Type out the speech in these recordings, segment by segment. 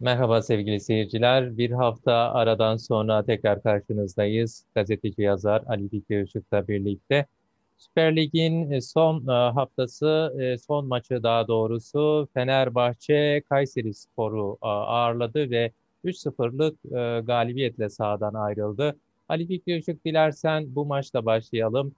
Merhaba sevgili seyirciler. Bir hafta aradan sonra tekrar karşınızdayız. Gazeteci yazar Ali Fikri Işık'la birlikte. Süper Lig'in e, son e, haftası, e, son maçı daha doğrusu Fenerbahçe Kayseri Sporu ağırladı ve 3-0'lık galibiyetle sahadan ayrıldı. Ali Fikri Işık dilersen bu maçla başlayalım.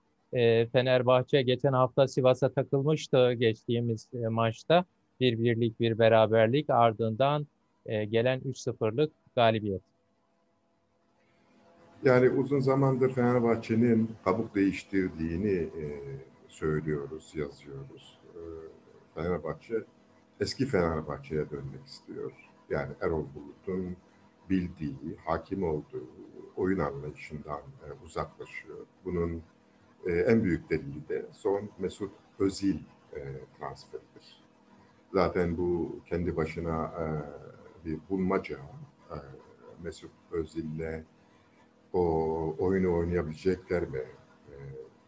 Fenerbahçe geçen hafta Sivas'a takılmıştı geçtiğimiz maçta. Bir birlik bir beraberlik ardından e, gelen 3-0'lık galibiyet. Yani uzun zamandır Fenerbahçe'nin kabuk değiştirdiğini e, söylüyoruz, yazıyoruz. E, Fenerbahçe eski Fenerbahçe'ye dönmek istiyor. Yani Erol Bulut'un bildiği, hakim olduğu oyun anlayışından e, uzaklaşıyor. Bunun en büyük delili de son Mesut Özil transferidir. Zaten bu kendi başına bir bulmaca. E, Mesut Özil'le o oyunu oynayabilecekler mi? E,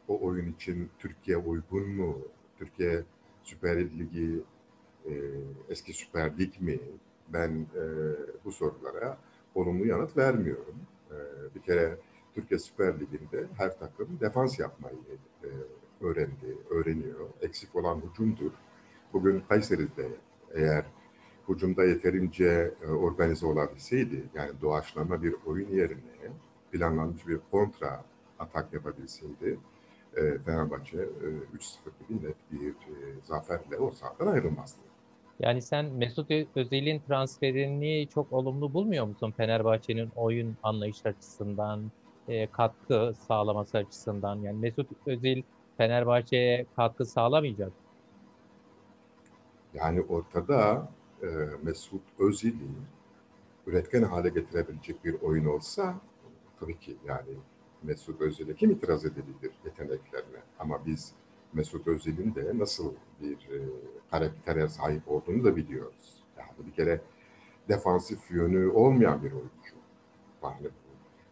o oyun için Türkiye uygun mu? Türkiye Süper Ligi e, eski Süper Lig mi? Ben bu sorulara olumlu yanıt vermiyorum. Bir kere Türkiye Süper Ligi'nde her takım defans yapmayı öğrendi, öğreniyor. Eksik olan hücumdur. Bugün Kayseri'de eğer hücumda yeterince e, organize olabilseydi, yani doğaçlama bir oyun yerine planlanmış bir kontra atak yapabilseydi, e, Fenerbahçe e, 3-0 gibi net bir e, zaferle o sahadan ayrılmazdı. Yani sen Mesut Özil'in transferini çok olumlu bulmuyor musun Fenerbahçe'nin oyun anlayış açısından, e, katkı sağlaması açısından? Yani Mesut Özil Fenerbahçe'ye katkı sağlamayacak. Yani ortada e, Mesut Özil'i üretken hale getirebilecek bir oyun olsa tabii ki yani Mesut Özil'e kim itiraz edebilir yeteneklerine ama biz Mesut Özil'in de nasıl bir e, karaktere sahip olduğunu da biliyoruz. Yani bir kere defansif yönü olmayan bir oyuncu. Yani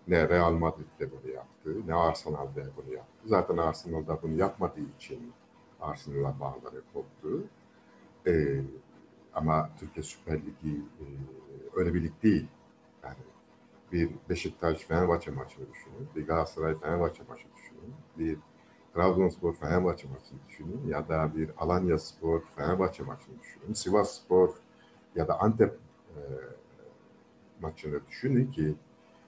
ne Real Madrid'de bunu yaptı, ne Arsenal'de bunu yaptı. Zaten Arsenal'da bunu yapmadığı için Arsenal'a bağları koptu. Ee, ama Türkiye Süper Ligi e, öyle bir lig değil. Yani bir Beşiktaş Fenerbahçe maçını düşünün, bir Galatasaray Fenerbahçe maçı düşünün, bir Trabzonspor Fenerbahçe maçını düşünün ya da bir Alanya Spor Fenerbahçe maçını düşünün, Sivas Spor ya da Antep e, maçını düşünün ki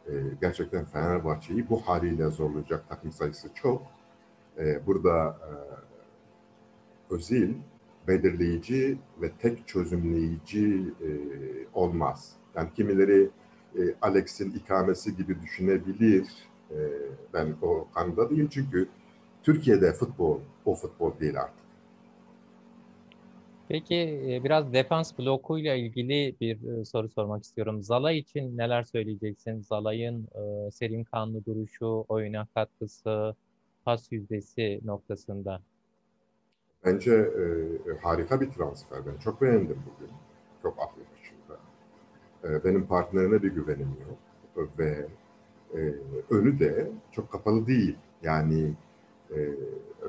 e, gerçekten Fenerbahçe'yi bu haliyle zorlayacak takım sayısı çok. E, burada e, Özil belirleyici ve tek çözümleyici e, olmaz. Yani kimileri e, Alex'in ikamesi gibi düşünebilir. E, ben o kanıda değilim çünkü Türkiye'de futbol o futbol değil artık. Peki e, biraz defans blokuyla ilgili bir e, soru sormak istiyorum. Zala için neler söyleyeceksin? Zala'nın e, serin kanlı duruşu, oyuna katkısı, pas yüzdesi noktasında. Bence e, harika bir transfer. Ben çok beğendim bugün. Çok aklı başında. E, benim partnerine bir güvenim yok. Ve e, önü de çok kapalı değil. Yani e,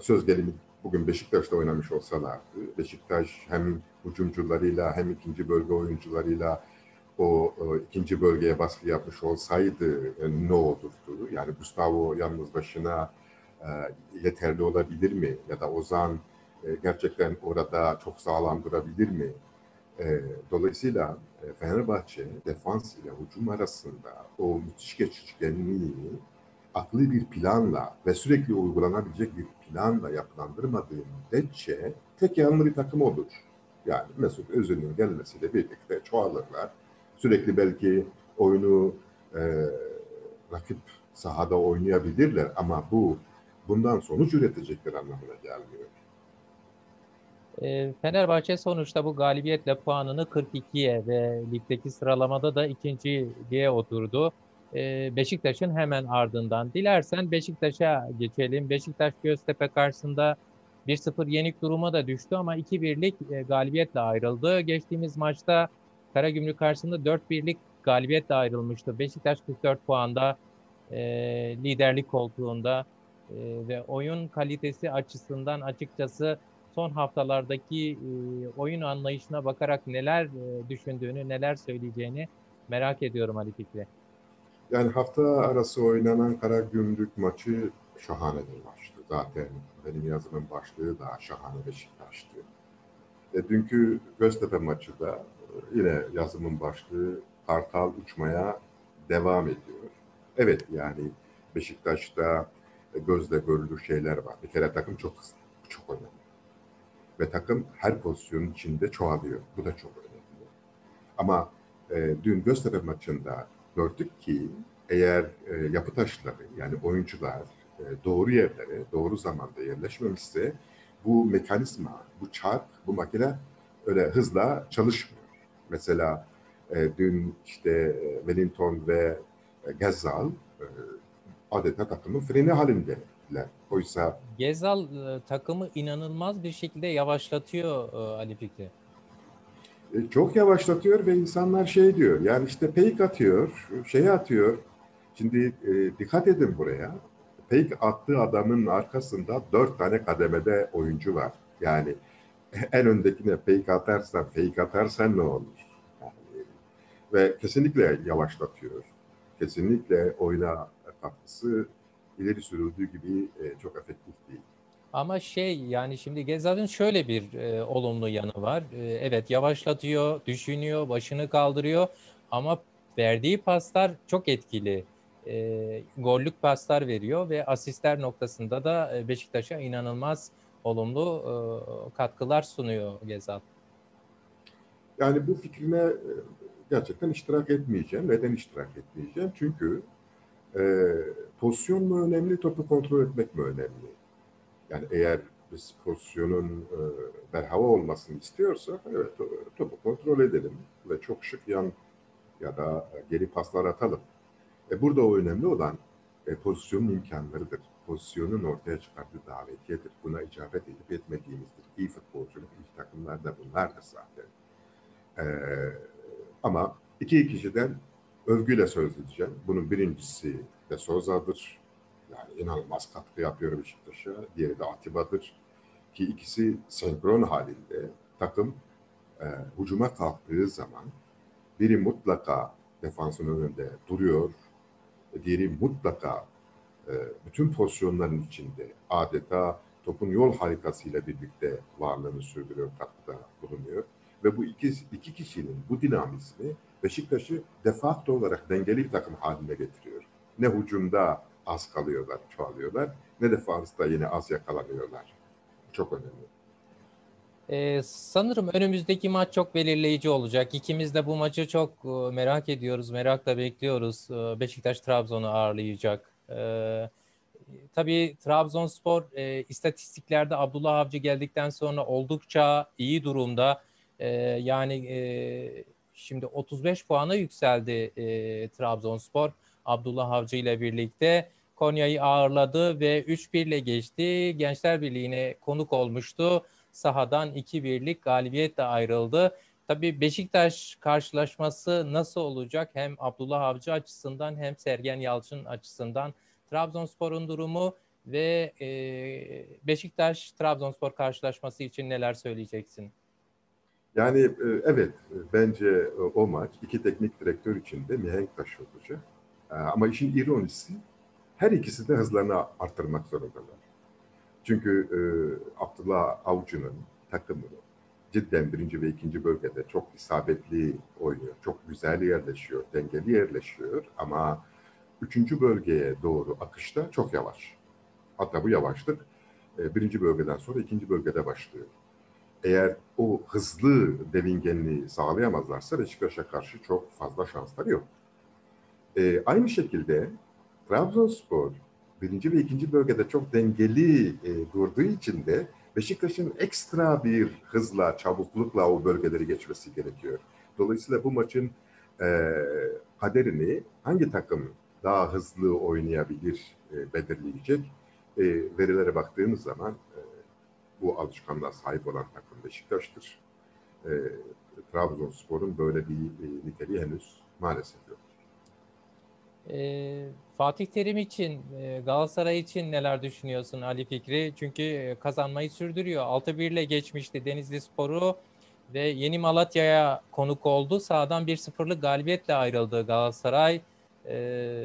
söz gelimi bugün Beşiktaş'ta oynamış olsalardı, Beşiktaş hem hücumcularıyla hem ikinci bölge oyuncularıyla o, o ikinci bölgeye baskı yapmış olsaydı e, ne olurdu? Yani Gustavo yalnız başına e, yeterli olabilir mi? Ya da Ozan e, gerçekten orada çok sağlam durabilir mi? E, dolayısıyla e, Fenerbahçe defans ile hücum arasında o müthiş geçişkenliği aklı bir planla ve sürekli uygulanabilecek bir planla yapılandırmadığı müddetçe tek yanlı bir takım olur. Yani Mesut Özil'in gelmesiyle birlikte çoğalırlar. Sürekli belki oyunu e, rakip sahada oynayabilirler ama bu bundan sonuç üretecekler anlamına gelmiyor. Ee, Fenerbahçe sonuçta bu galibiyetle puanını 42'ye ve ligdeki sıralamada da ikinciliğe oturdu. Ee, Beşiktaş'ın hemen ardından. Dilersen Beşiktaş'a geçelim. Beşiktaş Göztepe karşısında 1-0 yenik duruma da düştü ama 2-1'lik e, galibiyetle ayrıldı. Geçtiğimiz maçta Karagümrük karşısında 4-1'lik galibiyetle ayrılmıştı. Beşiktaş 44 puanda e, liderlik koltuğunda e, ve oyun kalitesi açısından açıkçası son haftalardaki e, oyun anlayışına bakarak neler e, düşündüğünü, neler söyleyeceğini merak ediyorum Ali Fikri. Yani hafta arası oynanan Karagümrük maçı şahane bir maçtı. Zaten benim yazımın başlığı da şahane Beşiktaş'tı. E, dünkü Göztepe maçı da e, yine yazımın başlığı Kartal uçmaya devam ediyor. Evet yani Beşiktaş'ta gözle görülür şeyler var. Bir kere takım çok hızlı. Çok önemli. Ve takım her pozisyonun içinde çoğalıyor. Bu da çok önemli. Ama e, dün Göztepe maçında gördük ki eğer e, yapı taşları yani oyuncular e, doğru yerlere doğru zamanda yerleşmemişse bu mekanizma, bu çark, bu makine öyle hızla çalışmıyor. Mesela e, dün işte e, Wellington ve e, Gezzal e, adeta takımın freni halindeler. Oysa Gezal e, takımı inanılmaz bir şekilde yavaşlatıyor e, Ali Fikri. E, çok yavaşlatıyor ve insanlar şey diyor yani işte peyk atıyor, şey atıyor. Şimdi e, dikkat edin buraya. Peyk attığı adamın arkasında dört tane kademede oyuncu var. Yani en öndekine fake atarsan, fake atarsan ne olur? Yani, ve kesinlikle yavaşlatıyor. Kesinlikle oyuna katkısı ileri sürüldüğü gibi e, çok efektif değil. Ama şey yani şimdi Gezal'ın şöyle bir e, olumlu yanı var. E, evet yavaşlatıyor, düşünüyor, başını kaldırıyor ama verdiği paslar çok etkili. E, gollük paslar veriyor ve asistler noktasında da e, Beşiktaş'a inanılmaz olumlu e, katkılar sunuyor Gezal. Yani bu fikrine e, gerçekten iştirak etmeyeceğim. Neden iştirak etmeyeceğim? Çünkü e, pozisyon mu önemli, topu kontrol etmek mi önemli? Yani eğer biz pozisyonun e, berhava olmasını istiyorsak evet topu kontrol edelim ve çok şık yan ya da geri paslar atalım. E, burada o önemli olan e, pozisyonun imkanlarıdır. Pozisyonun ortaya çıkardığı davetiyedir. Buna icabet edip etmediğimizdir. İyi futbolculuk, iyi takımlar da bunlardır zaten. E, ama iki kişiden övgüyle söz edeceğim. Bunun birincisi de Soza'dır. Yani inanılmaz katkı yapıyor Beşiktaş'a. Diğeri de Atiba'dır. Ki ikisi senkron halinde takım e, hücuma kalktığı zaman biri mutlaka defansın önünde duruyor. Diğeri mutlaka e, bütün pozisyonların içinde adeta topun yol harikasıyla birlikte varlığını sürdürüyor, katkıda bulunuyor. Ve bu iki, iki kişinin bu dinamizmi Beşiktaş'ı defakto olarak dengeli bir takım haline getiriyor. Ne hücumda az kalıyorlar, çoğalıyorlar ne defansta yine az yakalanıyorlar. Çok önemli. Ee, sanırım önümüzdeki maç çok belirleyici olacak. İkimiz de bu maçı çok e, merak ediyoruz, merakla bekliyoruz. Ee, Beşiktaş Trabzon'u ağırlayacak. Ee, tabii Trabzonspor e, istatistiklerde Abdullah Avcı geldikten sonra oldukça iyi durumda. Ee, yani e, şimdi 35 puana yükseldi e, Trabzonspor. Abdullah Avcı ile birlikte Konya'yı ağırladı ve 3-1 ile geçti. Gençler Birliği'ne konuk olmuştu. Sahadan 2-1'lik galibiyetle ayrıldı. Tabii Beşiktaş karşılaşması nasıl olacak? Hem Abdullah Avcı açısından hem Sergen Yalçın açısından Trabzonspor'un durumu ve e, Beşiktaş Trabzonspor karşılaşması için neler söyleyeceksin? Yani e, evet bence o maç iki teknik direktör için de mihenk taşı olacak. E, ama işin ironisi her ikisi de hızlarını arttırmak zorundalar. Çünkü e, Abdullah Avcı'nın takımı cidden birinci ve ikinci bölgede çok isabetli oynuyor. Çok güzel yerleşiyor, dengeli yerleşiyor ama üçüncü bölgeye doğru akışta çok yavaş. Hatta bu yavaşlık e, birinci bölgeden sonra ikinci bölgede başlıyor. Eğer o hızlı devingenliği sağlayamazlarsa Beşiktaş'a karşı çok fazla şansları yok. E, aynı şekilde Trabzonspor birinci ve ikinci bölgede çok dengeli e, durduğu için de Beşiktaş'ın ekstra bir hızla, çabuklukla o bölgeleri geçmesi gerekiyor. Dolayısıyla bu maçın e, kaderini hangi takım daha hızlı oynayabilir e, belirleyecek. E, verilere baktığımız zaman e, bu alışkanlığa sahip olan takım Beşiktaş'tır. E, Trabzonspor'un böyle bir e, niteliği henüz maalesef yok. E, Fatih Terim için, e, Galatasaray için neler düşünüyorsun Ali Fikri? Çünkü e, kazanmayı sürdürüyor. 6-1 ile geçmişti Denizli Sporu ve Yeni Malatya'ya konuk oldu. Sağdan 1-0'lık galibiyetle ayrıldı Galatasaray. E,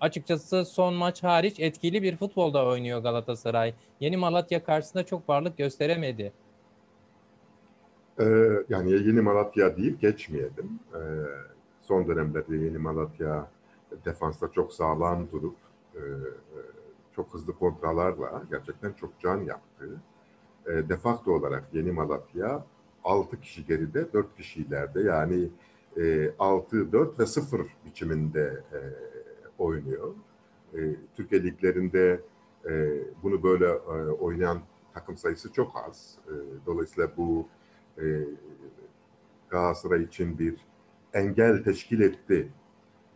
açıkçası son maç hariç etkili bir futbolda oynuyor Galatasaray. Yeni Malatya karşısında çok varlık gösteremedi. Ee, yani Yeni Malatya değil geçmeyelim. Ee, son dönemlerde Yeni Malatya defansta çok sağlam durup e, çok hızlı kontralarla gerçekten çok can yaptı. E, defakto olarak Yeni Malatya 6 kişi geride 4 kişi ileride yani e, 6, 4 ve 0 biçiminde e, oynuyor. E, Türkiye liglerinde e, bunu böyle e, oynayan takım sayısı çok az. E, dolayısıyla bu e, Galatasaray için bir engel teşkil etti.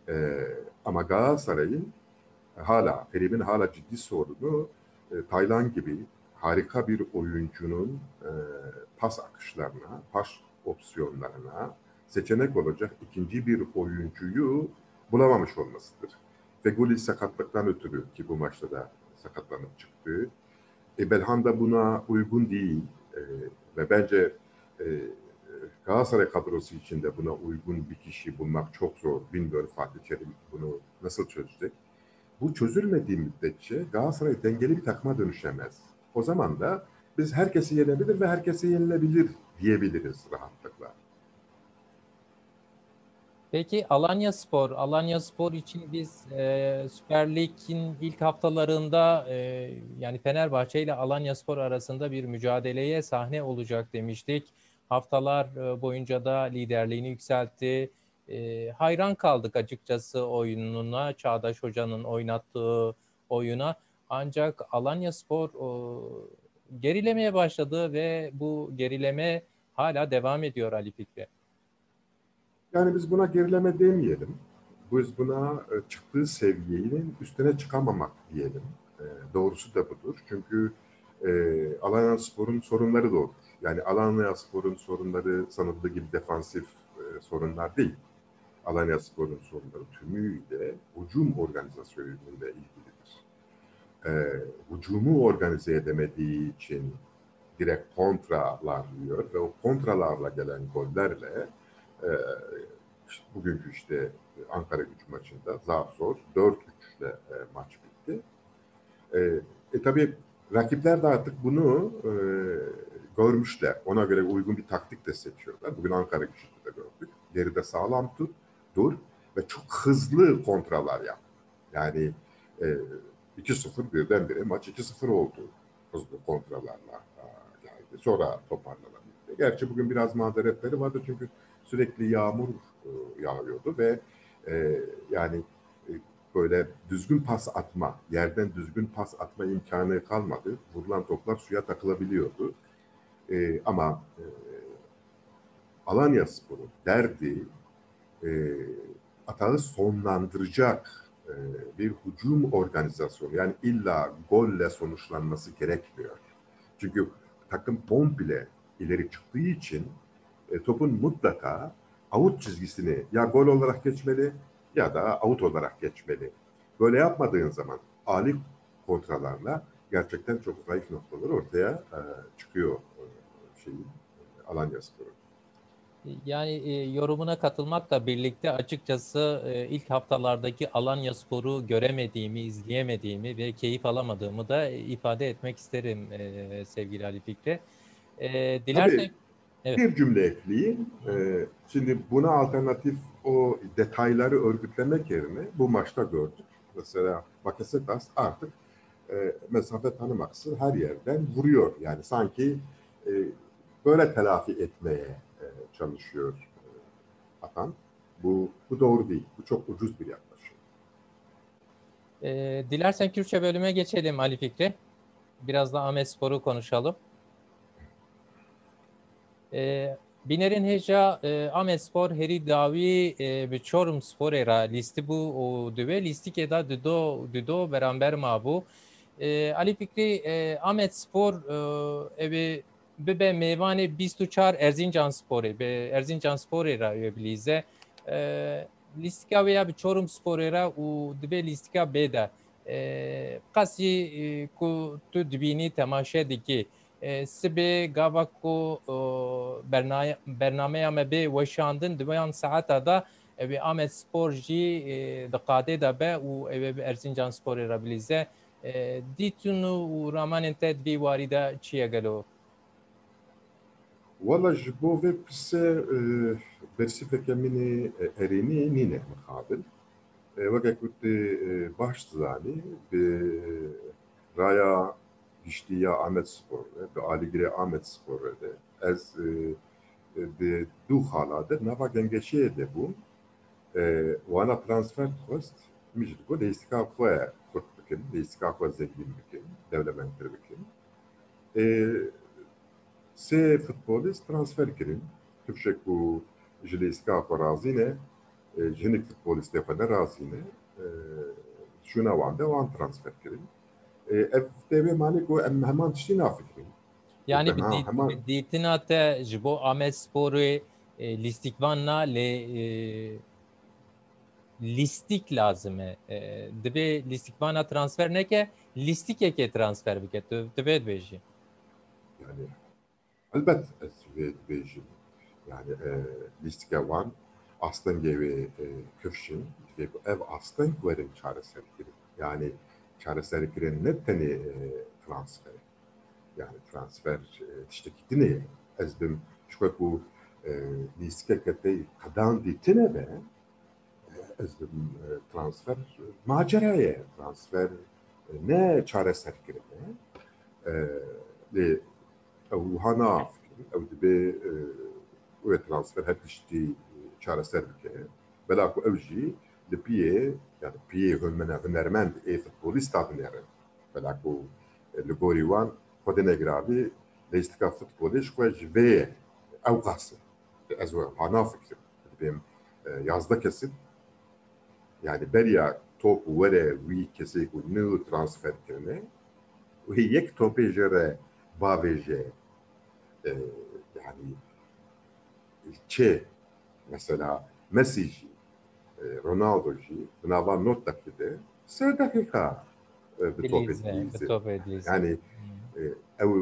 E, ama Galatasaray'ın hala, Terim'in hala ciddi sorunu e, Taylan gibi harika bir oyuncunun e, pas akışlarına, pas opsiyonlarına seçenek olacak ikinci bir oyuncuyu bulamamış olmasıdır. Feguli sakatlıktan ötürü ki bu maçta da sakatlanıp çıktı. E, Belhan da buna uygun değil e, ve bence e, Galatasaray kadrosu içinde buna uygun bir kişi bulmak çok zor. Bilmiyorum Fatih Terim bunu nasıl çözecek. Bu çözülmediği müddetçe Galatasaray dengeli bir takıma dönüşemez. O zaman da biz herkesi yenebilir ve herkesi yenilebilir diyebiliriz rahatlıkla. Peki Alanya Spor, Alanya Spor için biz e, Süper Lig'in ilk haftalarında e, yani Fenerbahçe ile Alanya Spor arasında bir mücadeleye sahne olacak demiştik. Haftalar e, boyunca da liderliğini yükseltti. E, hayran kaldık açıkçası oyununa, Çağdaş Hoca'nın oynattığı oyuna. Ancak Alanya Spor o, gerilemeye başladı ve bu gerileme hala devam ediyor Ali Fikri. Yani biz buna gerileme demeyelim. Biz buna e, çıktığı seviyenin üstüne çıkamamak diyelim. E, doğrusu da budur. Çünkü e, Alanya Spor'un sorunları da olur. Yani Alanya Spor'un sorunları sanıldığı gibi defansif e, sorunlar değil. Alanya Spor'un sorunları tümüyle hücum organizasyonuyla ilgilidir. E, hücumu organize edemediği için direkt kontralar yiyor ve o kontralarla gelen gollerle e, işte bugünkü işte Ankara gücü maçında zar zor 4-3 ile e, maç bitti. E, e tabii rakipler de artık bunu e, görmüşler. Ona göre uygun bir taktik de seçiyorlar. Bugün Ankara gücü'nde de gördük. Geride sağlam tut, dur ve çok hızlı kontralar yap. Yani e, 2-0 birdenbire maç 2-0 oldu. Hızlı kontralarla e, geldi. Sonra toparlanabildi. Gerçi bugün biraz mazeretleri vardı çünkü sürekli yağmur e, yağıyordu ve e, yani e, böyle düzgün pas atma, yerden düzgün pas atma imkanı kalmadı. Vurulan toplar suya takılabiliyordu. E, ama e, Alanya Spor'un derdi e, atağı sonlandıracak e, bir hücum organizasyonu. Yani illa golle sonuçlanması gerekmiyor. Çünkü takım komple ileri çıktığı için e, topun mutlaka out çizgisini ya gol olarak geçmeli ya da out olarak geçmeli. Böyle yapmadığın zaman ali kontralarla gerçekten çok zayıf noktalar ortaya e, çıkıyor e, şeyin e, Alanya Spor'un. Yani e, yorumuna katılmakla birlikte açıkçası e, ilk haftalardaki Alanya Spor'u göremediğimi, izleyemediğimi ve keyif alamadığımı da ifade etmek isterim e, sevgili Ali Fikri. E, dilersen... Tabii Evet. Bir cümle ekleyeyim. Ee, şimdi buna alternatif o detayları örgütlemek yerine bu maçta gördük. Mesela Bakasetas artık e, mesafe tanımaksızın her yerden vuruyor. Yani sanki e, böyle telafi etmeye e, çalışıyor e, atan. Bu, bu doğru değil. Bu çok ucuz bir yaklaşım. E, dilersen Kürtçe bölüme geçelim Ali Fikri. Biraz da Ahmet Spor'u konuşalım. Binerin heja Amespor heri davi bi Çorum spor era listi bu o düve listi ke da düdo düdo beraber ma bu. E, Ali Fikri e, Ahmet Spor e, evi be meyvane bistu çar Erzincan Spor'u be Erzincan Spor'u rayo bilize. E, listika veya bir Çorum Spor'u ra u dibe listika beda. E, kasi e, ku tu dibini temaşe diki. E, sibe gava ku e, bernameye me be veşandın dibeyan saata da evi Ahmet Spor ji e, da be u evi Erzincan Spor'u ra bilize te vî warî de çi ye gelo Wala ji bo vê pirsê bersîfeke minê herênî nîne mixabil wekek ku tê baş dizanî bi raya giştiya Ahmet Spor bi alîgirê Ahmet Spor de ez di du xala de nava gengeşiyê de bûm wana transfer dixwest min ji got lêstika xurt bikin lêstika xwe zengîn bikin dewlementir bikin sê futbolîst transfer kirin tişek ku ji lêstika xwe razî ne ji hinek futbolîstê xwe nerazî ne çûna wan de wan transfer kirin ev tevê malê ku em heman tiştî nafikirin Yani bi dîtina te ji bo Amed Sporê lîstikvanna lê لیستیک لازمه دبی لیستیکوانا ترانسفر نکه لیستیکێکێ ترانسفەر بکەێت دەبێت بێژی yani elbet ez vê dibêjim yani lîstika wan astengê wê kifşin divê ku ev asteng werin çareserkirin yani çareserkirin ne tenê transfer yani transfer tiştekî dinê ez bim ji ku lîstikeke te qedan dîtine be ez bim transfer maceraya transfer ne çareserkirine lê ew wiha nafikirin ew dibe wê transfer her tiştî çareser bike bela ku jî li piyê yani piyê hunmena hunermend ê futbolîsta binêre bela ku li gorî wan negiravî lêstika futbolê ji xwe ji vê ew qasir ez wiha nafikirim yani beriya top were wî kesê ku nû transfer kirine wê yek topê ji re bavê jê yani çê mesela Messi jî Ronaldo jî bi nava not dakide sê dakika bi topê yani ew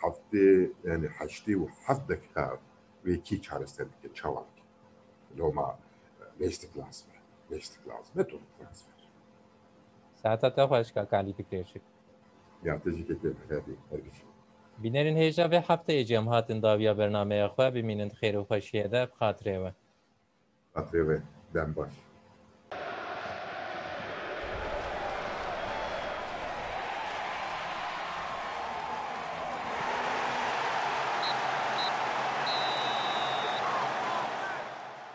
heftê yani heştê û heft dakika wê lêstik lazım tür transfer? Saata te xweş ka kalî fikirêşik. Ya teşekkür ederim. Hadi, hadi. Bînerên hêja vê hefteyê cem hatin dawiya bernameya xwe bimînin xêr û xweşiyê de bi